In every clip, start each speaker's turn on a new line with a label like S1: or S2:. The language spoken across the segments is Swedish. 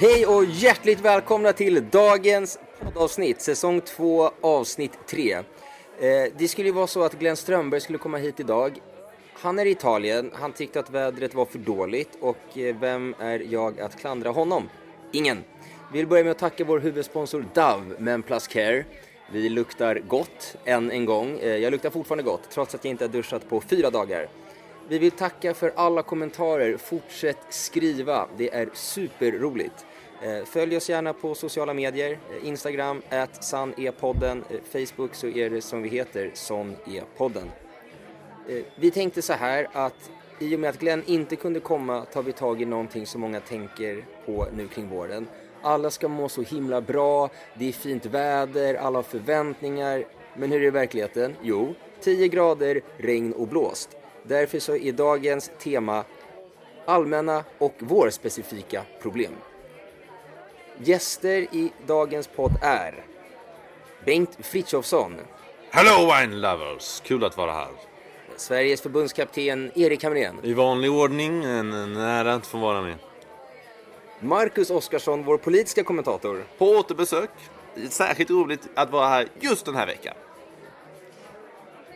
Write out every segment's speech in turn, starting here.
S1: Hej och hjärtligt välkomna till dagens poddavsnitt, säsong 2, avsnitt 3. Eh, det skulle ju vara så att Glenn Strömberg skulle komma hit idag. Han är i Italien, han tyckte att vädret var för dåligt och eh, vem är jag att klandra honom? Ingen. Vi vill börja med att tacka vår huvudsponsor Dove, Men Plus Care. Vi luktar gott, än en gång. Eh, jag luktar fortfarande gott, trots att jag inte har duschat på fyra dagar. Vi vill tacka för alla kommentarer. Fortsätt skriva, det är superroligt. Eh, följ oss gärna på sociala medier. Eh, Instagram, at sanepodden. Eh, Facebook så är det som vi heter, Sonepodden. Vi tänkte så här att i och med att Glenn inte kunde komma tar vi tag i någonting som många tänker på nu kring våren. Alla ska må så himla bra, det är fint väder, alla har förväntningar. Men hur är det i verkligheten? Jo, 10 grader, regn och blåst. Därför så är dagens tema allmänna och vårspecifika problem. Gäster i dagens podd är Bengt Frithiofsson,
S2: Hello wine lovers! Kul att vara här.
S1: Sveriges förbundskapten Erik Hamrén,
S2: I vanlig ordning, en, ära att få vara med.
S1: Marcus Oskarsson, vår politiska kommentator,
S2: På återbesök. Särskilt roligt att vara här just den här veckan.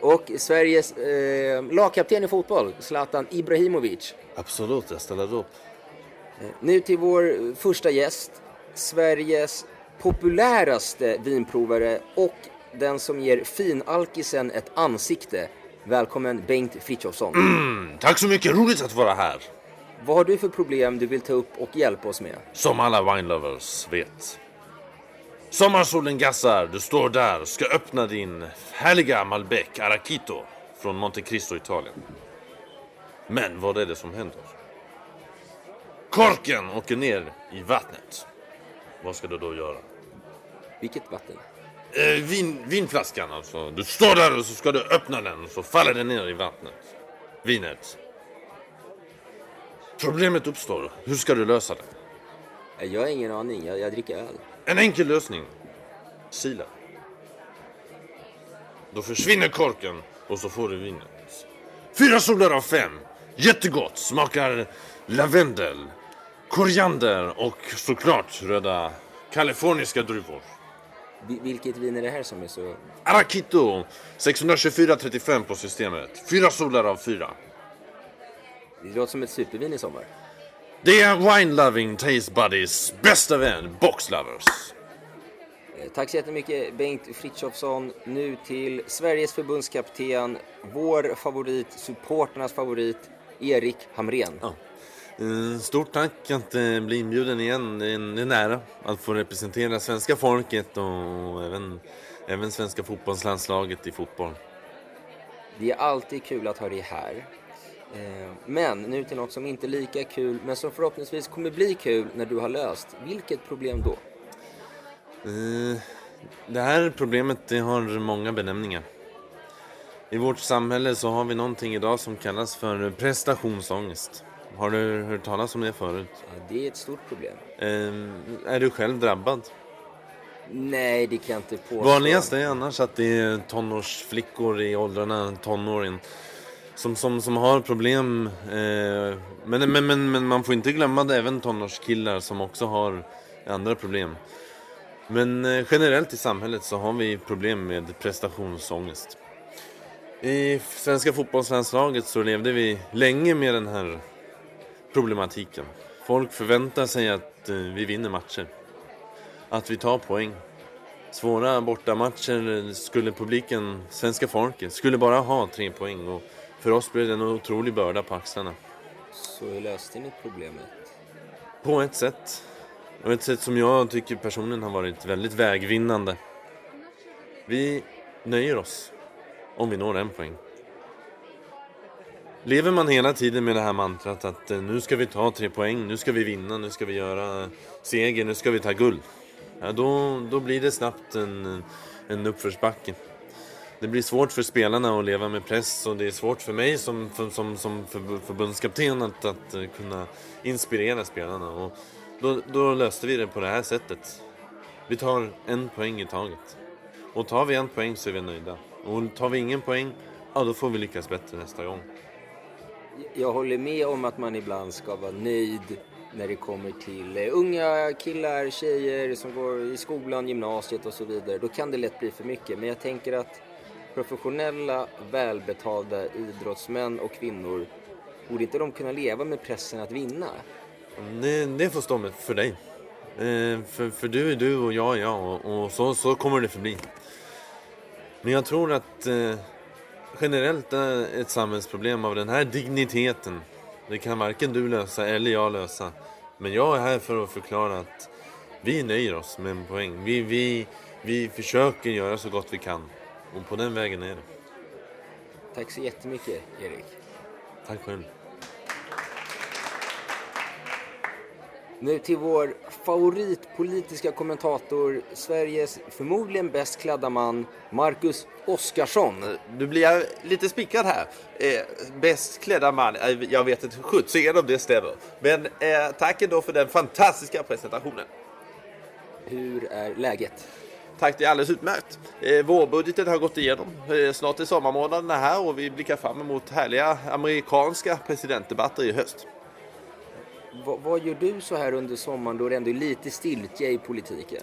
S1: Och Sveriges eh, lagkapten i fotboll, Zlatan Ibrahimovic.
S2: Absolut, jag ställer upp.
S1: Nu till vår första gäst, Sveriges populäraste vinprovare och den som ger finalkisen ett ansikte. Välkommen Bengt Frithiofsson.
S2: Mm, tack så mycket, roligt att vara här.
S1: Vad har du för problem du vill ta upp och hjälpa oss med?
S2: Som alla wine lovers vet. Sommarsolen gassar, du står där, ska öppna din härliga Malbec Arachito från Monte Cristo, Italien. Men vad är det som händer? Korken åker ner i vattnet. Vad ska du då göra?
S1: Vilket vatten?
S2: Eh, vin, vinflaskan alltså. Du står där och så ska du öppna den och så faller den ner i vattnet. Vinet. Problemet uppstår. Hur ska du lösa det?
S1: Eh, Jag har ingen aning, jag, jag dricker öl.
S2: En enkel lösning. Sila. Då försvinner korken och så får du vinet. Fyra solar av fem. Jättegott. Smakar lavendel, koriander och såklart röda kaliforniska druvor.
S1: Vi- Vilket vin är det här som är så...
S2: Arakito 624,35 på systemet. Fyra solar av fyra.
S1: Det låter som ett supervin i sommar.
S2: Det är Wine Loving Taste Buddies bästa vän, Box Lovers.
S1: Eh, Tack så jättemycket Bengt Frithiofsson. Nu till Sveriges förbundskapten, vår favorit, supporternas favorit, Erik Hamrén.
S2: Ja. Eh, Stort tack att eh, bli inbjuden igen. Det är en, det är en ära att få representera svenska folket och även, även svenska fotbollslandslaget i fotboll.
S1: Det är alltid kul att ha dig här. Eh, Men nu till något som inte är lika kul, men som förhoppningsvis kommer bli kul när du har löst. Vilket problem då?
S2: Eh, Det här problemet det har många benämningar. I vårt samhälle så har vi någonting idag som kallas för prestationsångest. Har du hört talas om det förut?
S1: Ja, Det är ett stort problem.
S2: Eh, Är du själv drabbad?
S1: Nej, det kan jag inte påstå.
S2: Vanligast är annars att det är tonårsflickor i åldrarna tonåren som, som, som har problem. Eh, men, men, men, men man får inte glömma det även tonårskillar som också har andra problem. Men eh, generellt i samhället så har vi problem med prestationsångest. I svenska fotbollslandslaget så levde vi länge med den här problematiken. Folk förväntar sig att eh, vi vinner matcher. Att vi tar poäng. Svåra bortamatcher skulle publiken, svenska folket, skulle bara ha tre poäng. Och för oss blev det en otrolig börda på axlarna.
S1: Så hur löste ni problemet?
S2: På ett sätt. Och ett sätt som jag tycker personligen har varit väldigt vägvinnande. Vi nöjer oss om vi når en poäng. Lever man hela tiden med det här mantrat att eh, nu ska vi ta tre poäng, nu ska vi vinna, nu ska vi göra seger, nu ska vi ta guld. Ja, då, då blir det snabbt en, en uppförsbacke. Det blir svårt för spelarna att leva med press och det är svårt för mig som, för, som, som för- förbundskapten att, att eh, kunna inspirera spelarna. Och då, då löste vi det på det här sättet. Vi tar en poäng i taget. Och tar vi en poäng så är vi nöjda. Och tar vi ingen poäng, ja då får vi lyckas bättre nästa gång.
S1: jag håller med om att man ibland ska vara nöjd när det kommer till eh, unga killar, tjejer som går i skolan, gymnasiet och så vidare. Då kan det lätt bli för mycket. Men jag tänker att professionella, välbetalda idrottsmän och kvinnor, borde inte de kunna leva med pressen att vinna?
S3: Det, det får stå med för dig. Eh, för, för du är du och jag är jag och, och så, så kommer det förbli. Men jag tror att eh, generellt är ett samhällsproblem av den här digniteten. Det kan varken du lösa eller jag lösa. Men jag är här för att förklara att vi nöjer oss med en poäng. Vi, vi, vi försöker göra så gott vi kan. Och på den vägen är det.
S1: Tack så jättemycket, Erik.
S3: Tack själv.
S1: Nu till vår favoritpolitiska kommentator, Sveriges förmodligen bäst klädda man, Marcus Oskarsson.
S2: Nu blir jag lite spickrad här. Eh, bäst klädda man, eh, jag vet inte sjuttsingen om det stämmer. Men eh, tack ändå för den fantastiska presentationen.
S1: Hur är läget?
S2: Tack, det är alldeles utmärkt. Eh, vårbudgeten har gått igenom. Eh, snart är sommarmånaderna här och vi blickar fram emot härliga amerikanska presidentdebatter i höst.
S1: Va, vad gör du så här under sommaren då det ändå är lite stiltje i politiken?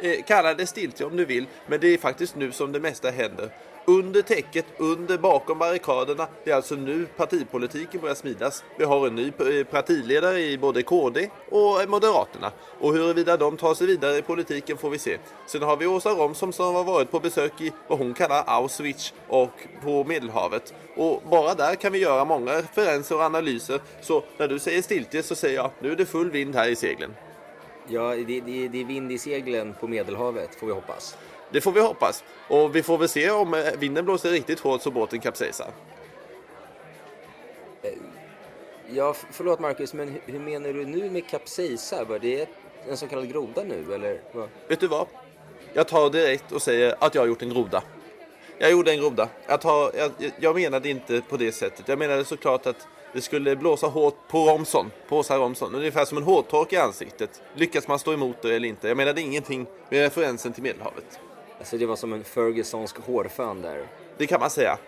S2: Eh, kalla det stiltje om du vill, men det är faktiskt nu som det mesta händer. Under täcket, under bakom barrikaderna. Det är alltså nu partipolitiken börjar smidas. Vi har en ny eh, partiledare i både KD och Moderaterna. Och huruvida de tar sig vidare i politiken får vi se. Sen har vi Åsa Romson som har varit på besök i vad hon kallar Auschwitz och på Medelhavet. Och bara där kan vi göra många referenser och analyser. Så när du säger stiltje så säger jag nu är det full vind här i seglen.
S1: Ja, det, det, det är vind i seglen på Medelhavet får vi hoppas.
S2: Det får vi hoppas. Och vi får väl se om eh, vinden blåser riktigt hårt så båten kapsejsar.
S1: Ja, förlåt Marcus, men hur menar du nu med kapsejsar? Var det en så kallad groda nu, eller? Vad?
S2: Vet du vad? Jag tar direkt och säger att jag har gjort en groda. Jag gjorde en groda. Jag, tar, jag, jag menade inte på det sättet. Jag menade såklart att det skulle blåsa hårt på Romson, på Åsa Romson. Ungefär som en hårtork i ansiktet. Lyckas man stå emot det eller inte? Jag menade ingenting med referensen till Medelhavet.
S1: Alltså det var som en Fergusonsk hårfön där.
S2: Det kan man säga.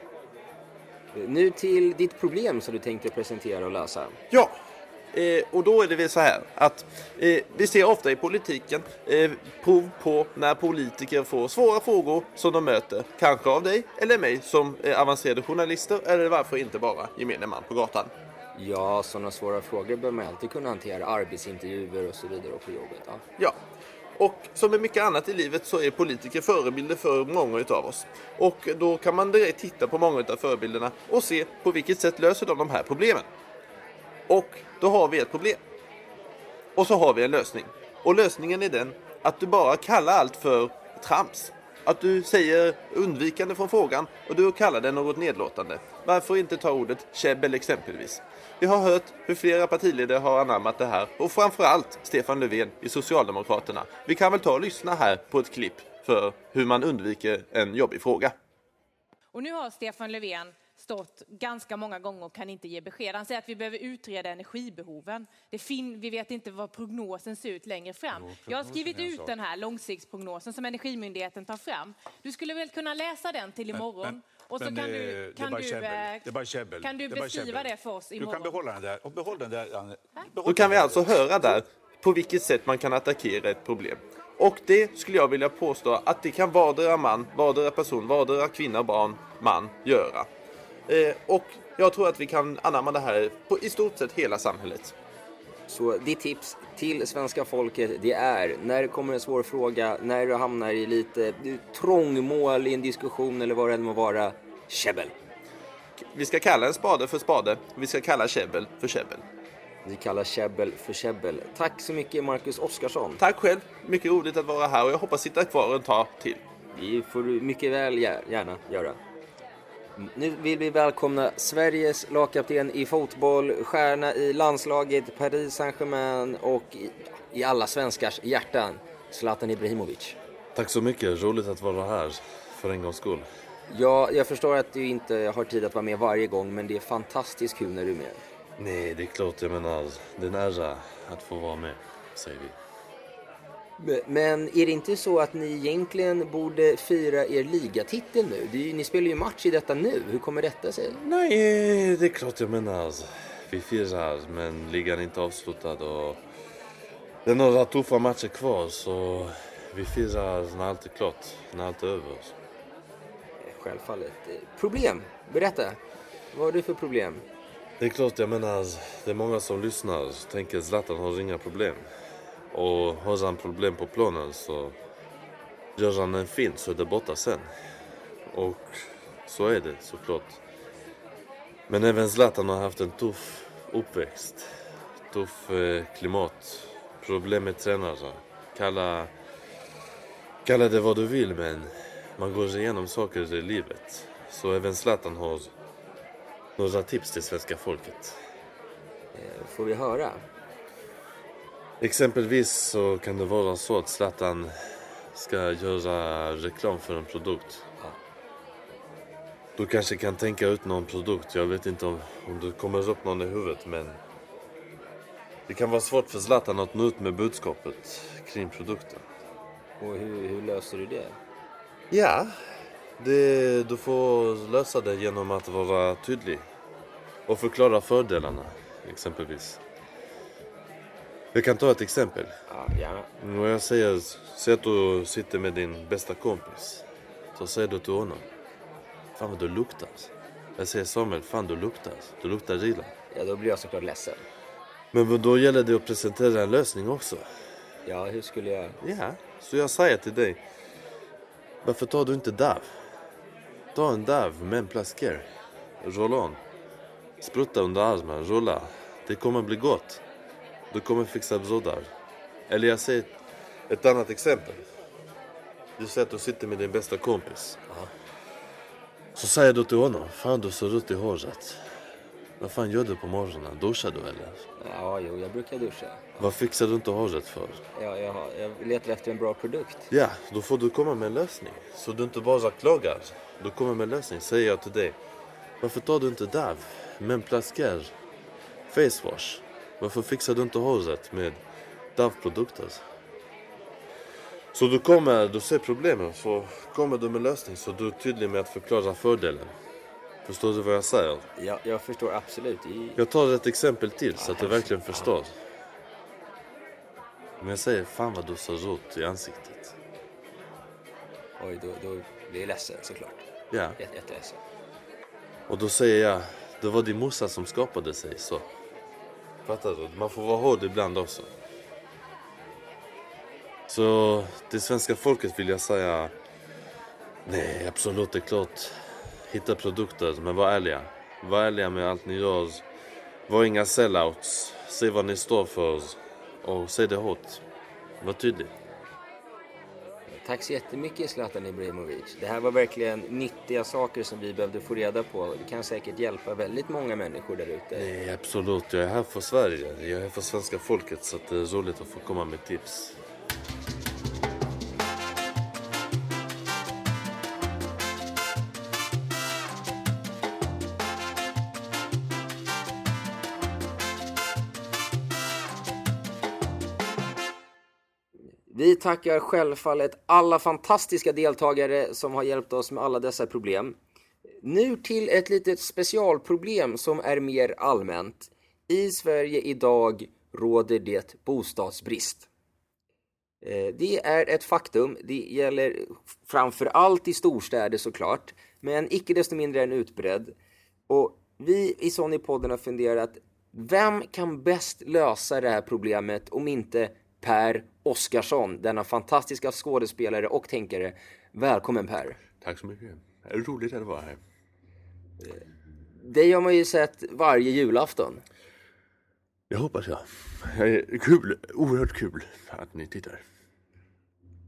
S1: Nu till ditt problem som du tänkte presentera och lösa.
S2: Ja, eh, och då är det väl så här att eh, vi ser ofta i politiken eh, prov på när politiker får svåra frågor som de möter. Kanske av dig eller mig som eh, avancerade journalister eller varför inte bara gemene man på gatan.
S1: Ja, sådana svåra frågor bör man alltid kunna hantera. Arbetsintervjuer och så vidare och på jobbet. Ja.
S2: Ja, och som med mycket annat i livet så är politiker förebilder för många utav oss. Och då kan man direkt titta på många utav förebilderna och se på vilket sätt löser de de här problemen. Och då har vi ett problem. Och så har vi en lösning. Och lösningen är den att du bara kallar allt för trams. Att du säger undvikande från frågan och du kallar det något nedlåtande. Varför inte ta ordet käbbel exempelvis? Vi har hört hur flera partiledare har anammat det här och framförallt Stefan Löfven i Socialdemokraterna. Vi kan väl ta och lyssna här på ett klipp för hur man undviker en jobbig fråga.
S4: Och nu har Stefan Löfven stått ganska många gånger och kan inte ge besked. Han säger att vi behöver utreda energibehoven. Det fin vi vet inte vad prognosen ser ut längre fram. Jag har skrivit ut den här långsiktsprognosen som Energimyndigheten tar fram. Du skulle väl kunna läsa den till imorgon?
S5: Men-
S4: och så
S5: men,
S4: kan
S5: eh,
S4: du, kan du,
S5: käbbel.
S4: eh,
S5: Det är bara käbbel.
S4: kan du
S5: Det
S4: beskriva det för oss
S5: Du
S4: imorgon?
S5: kan behålla den där. Och behåll den där, Anne. Behåll
S2: Då kan vi alltså höra där på vilket sätt man kan attackera ett problem. Och det skulle jag vilja påstå att det kan vardera man, vardera person, vardera kvinna, barn, man göra. Eh, och jag tror att vi kan anamma det här på i stort sett hela samhället.
S1: Så ditt tips till svenska folket det är när det kommer en svår fråga, när du hamnar i lite trångmål i en diskussion eller vad det än må vara, käbbel.
S2: Vi ska kalla en spade för spade, vi ska kalla käbbel för käbbel.
S1: Vi kallar käbbel för käbbel. Tack så mycket Marcus Oskarsson.
S2: Tack själv, mycket roligt att vara här och jag hoppas sitta kvar ett tag till.
S1: Det får du mycket väl gär- gärna göra. Nu vill vi välkomna Sveriges lagkapten i fotboll, stjärna i landslaget, Paris Saint-Germain och i, i alla svenskars hjärtan, Zlatan Ibrahimovic.
S3: Tack så mycket, roligt att vara här för en gångs skull.
S1: Ja, jag förstår att du inte har tid att vara med varje gång, men det är fantastiskt kul när du är med.
S3: Nej, det är klart, jag menar, det är en ära att få vara med, säger vi.
S1: Men- är det inte så att ni egentligen borde fira er ligatitel nu? Ju, ni spelar ju match i detta nu. Hur kommer detta sig?
S2: Nej, det är klart jag menar. Vi firar, men ligan är inte avslutad och det är några tuffa matcher kvar så vi firar när allt är klart, när allt är över.
S1: Självfallet. Problem? Berätta. Vad har du för problem?
S2: Det är klart, jag menar, det är många som lyssnar och tänker Zlatan har inga problem. Och har han problem på planen så gör han en fin så är det borta sen. Och så är det såklart. Men även Zlatan har haft en tuff uppväxt. Tuff eh, klimat. Problem med tränare. Kalla, kalla det vad du vill men man går igenom saker i livet. Så även Zlatan har några tips till svenska folket.
S1: Eh, får vi höra?
S2: Exempelvis så kan det vara så att Zlatan ska göra reklam för en produkt. Du kanske kan tänka ut någon produkt. Jag vet inte om, om det kommer upp någon i huvudet men det kan vara svårt för Zlatan att nå ut med budskapet kring produkten.
S1: Och hur, hur löser du det?
S2: Ja, det, du får lösa det genom att vara tydlig och förklara fördelarna exempelvis. Jag kan ta ett exempel.
S1: Ja, gärna.
S2: Om jag säger, säg att du sitter med din bästa kompis. Så säger du till honom. Fan vad du luktar. Jag säger Samuel, fan du luktar. Du luktar illa.
S1: Ja, då blir jag såklart ledsen.
S2: Men då gäller det att presentera en lösning också.
S1: Ja, hur skulle jag...
S2: Ja, så jag säger till dig. Varför tar du inte DAV? Ta en DAV med en plasker. Roll on. Sprutta under armen, rulla. Det kommer bli gott. Du kommer fixa broddar. Eller jag säger ett annat exempel. Du säger att du sitter med din bästa kompis. Så säger du till honom. Fan du ser ut i håret. Vad fan gör du på morgonen? Duschar du eller?
S1: Ja, jo, jag brukar duscha.
S2: Vad fixar du inte håret för?
S1: Jag, jag, har- jag letar efter en bra produkt.
S2: Ja, då får du komma med en lösning. Så du inte bara klagar. Du kommer med en lösning, säger jag till dig. Varför tar du inte DAV med en plasker? Face wash. Varför fixar du inte håret med DAV-produkter? Så du kommer, du ser problemen, så kommer du med lösning. Så du är tydlig med att förklara fördelen. Förstår du vad jag säger?
S1: Ja, jag förstår absolut. I,
S2: Jag tar ett exempel till så att du verkligen förstår. Om jag säger fan vad du ser rött i ansiktet.
S1: oj, då, då blir jag ledsen såklart.
S2: Ja.
S1: Jätte- Jätteledsen.
S2: Och då säger jag, det var din morsa som skapade sig så. Fattar du? Man får vara hård ibland också. Så till svenska folket vill jag säga, nej absolut det är klart. Hitta produkter, men var ärliga. Var ärliga med allt ni gör. Var inga sellouts. Se vad ni står för. Och säg det hårt. Var tydlig.
S1: Tack så jättemycket Zlatan Ibrahimovic. Det här var verkligen nyttiga saker som vi behövde få reda på. Det kan säkert hjälpa väldigt många människor där ute.
S2: Nej, absolut. Jag är här för Sverige. Jag är här för svenska folket. Så det är roligt att få komma med tips.
S1: Vi tackar självfallet alla fantastiska deltagare som har hjälpt oss med alla dessa problem. Nu till ett litet specialproblem som är mer allmänt. I Sverige idag råder det bostadsbrist. Eh, det är ett faktum. Det gäller framför allt i storstäder såklart, men icke desto mindre är den utbredd. Och vi i Sony-podden har funderat, vem kan bäst lösa det här problemet om inte Per Oskarsson, denna fantastiska skådespelare och tänkare. Välkommen Per!
S2: Tack så mycket. Är det roligt att vara här?
S1: Det har man ju sett varje julafton.
S2: Jag hoppas jag. Kul, oerhört kul att ni tittar.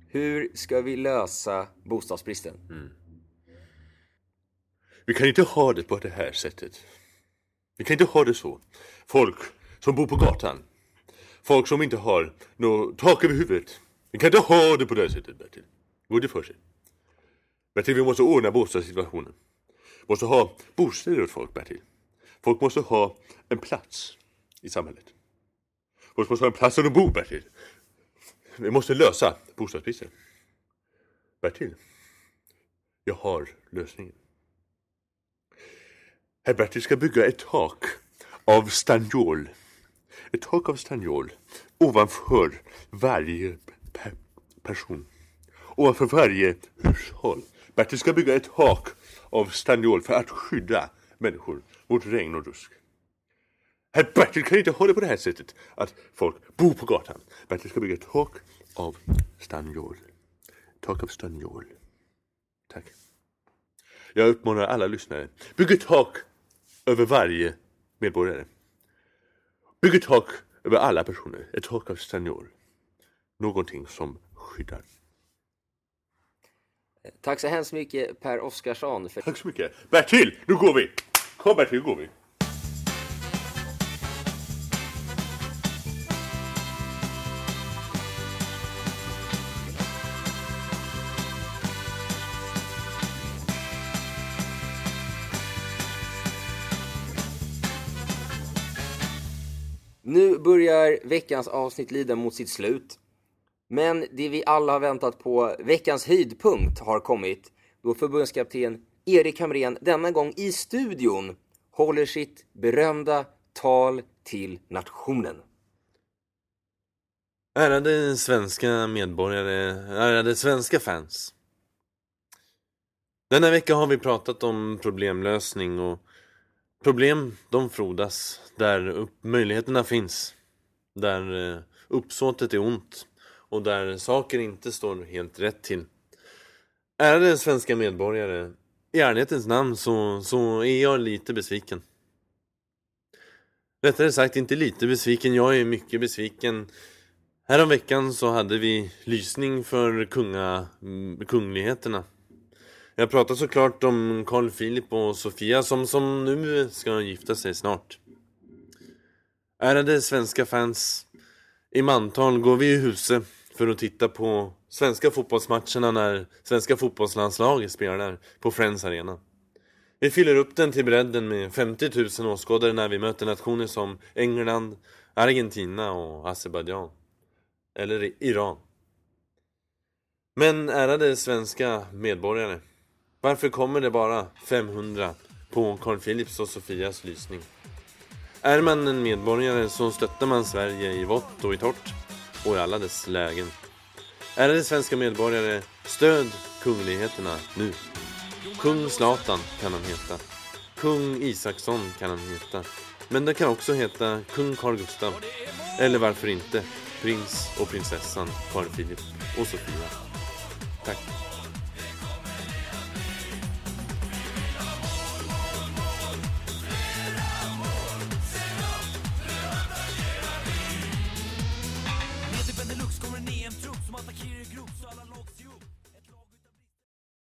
S1: Hur ska vi lösa bostadsbristen?
S2: Vi kan inte ha det på det här sättet. Vi kan inte ha det så. Folk som bor på gatan. Folk som inte har något tak över huvudet. Vi kan inte ha det på det här sättet Bertil. Går det för sig? Bertil, vi måste ordna bostadssituationen. Vi måste ha bostäder åt folk Bertil. Folk måste ha en plats i samhället. Folk måste ha en plats där de bor Bertil.
S6: Vi måste lösa bostadsbristen. Bertil, jag har lösningen. Herr Bertil ska bygga ett tak av stanniol. Ett tak av stanniol ovanför varje pe person. Ovanför varje hushåll. Bertil ska bygga ett tak av stanniol för att skydda människor mot regn och rusk. Herr Bertil kan inte hålla på det här sättet att folk bor på gatan. Bertil ska bygga ett tak av stanniol. Tak av stanniol. Tack. Jag uppmanar alla lyssnare. Bygg ett tak över varje medborgare. Bygg ett tak över alla personer. Ett tak av stanniol. Någonting som skyddar.
S1: Tack så hemskt mycket Per Oskarsson. För...
S6: Tack så mycket. Bertil, nu går vi! Kom Bertil, nu går vi.
S1: Nu börjar veckans avsnitt lida mot sitt slut. Men det vi alla har väntat på, veckans höjdpunkt, har kommit då förbundskapten Erik Hamrén denna gång i studion håller sitt berömda tal till nationen.
S2: Ärade svenska medborgare, ärade svenska fans. Denna vecka har vi pratat om problemlösning och problem, de frodas där upp, möjligheterna finns. Där eh, uppsåtet är ont och där saker inte står helt rätt till. Ärade svenska medborgare, i ärlighetens namn så, så är jag lite besviken. Rättare sagt inte lite besviken, jag är mycket besviken. Häromveckan så hade vi lysning för kunga, mm, kungligheterna. Jag pratar såklart om Carl Philip och Sofia som, som nu ska gifta sig snart. Ärade svenska fans, i mantal går vi i huset för att titta på svenska fotbollsmatcherna när svenska fotbollslandslaget spelar på Friends Arena. Vi fyller upp den till bredden med 50 000 åskådare när vi möter nationer som England, Argentina och Azerbajdzjan. Eller Iran. Men ärade svenska medborgare, varför kommer det bara 500 på Carl Philips och Sofias lysning? Är man en medborgare så stöttar man Sverige i vått och i torrt och i alla dess lägen. Ärade svenska medborgare, stöd kungligheterna nu. Kung Zlatan kan han heta. Kung Isaksson kan han heta. Men det kan också heta Kung Carl Gustaf. Eller varför inte Prins och prinsessan Carl Philip och Sofia. Tack.